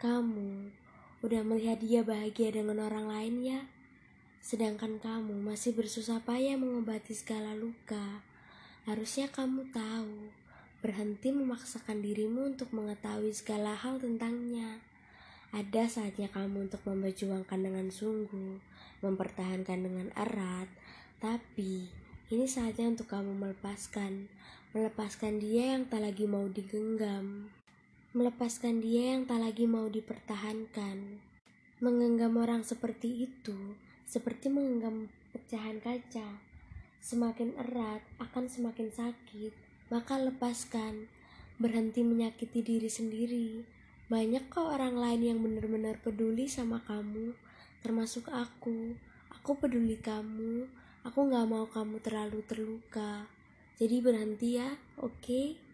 Kamu udah melihat dia bahagia dengan orang lain ya? Sedangkan kamu masih bersusah payah mengobati segala luka. Harusnya kamu tahu, berhenti memaksakan dirimu untuk mengetahui segala hal tentangnya. Ada saatnya kamu untuk memperjuangkan dengan sungguh, mempertahankan dengan erat, tapi ini saatnya untuk kamu melepaskan, melepaskan dia yang tak lagi mau digenggam melepaskan dia yang tak lagi mau dipertahankan. Menggenggam orang seperti itu, seperti menggenggam pecahan kaca. Semakin erat akan semakin sakit, maka lepaskan. Berhenti menyakiti diri sendiri. Banyak kok orang lain yang benar-benar peduli sama kamu, termasuk aku. Aku peduli kamu, aku gak mau kamu terlalu terluka. Jadi berhenti ya, oke? Okay?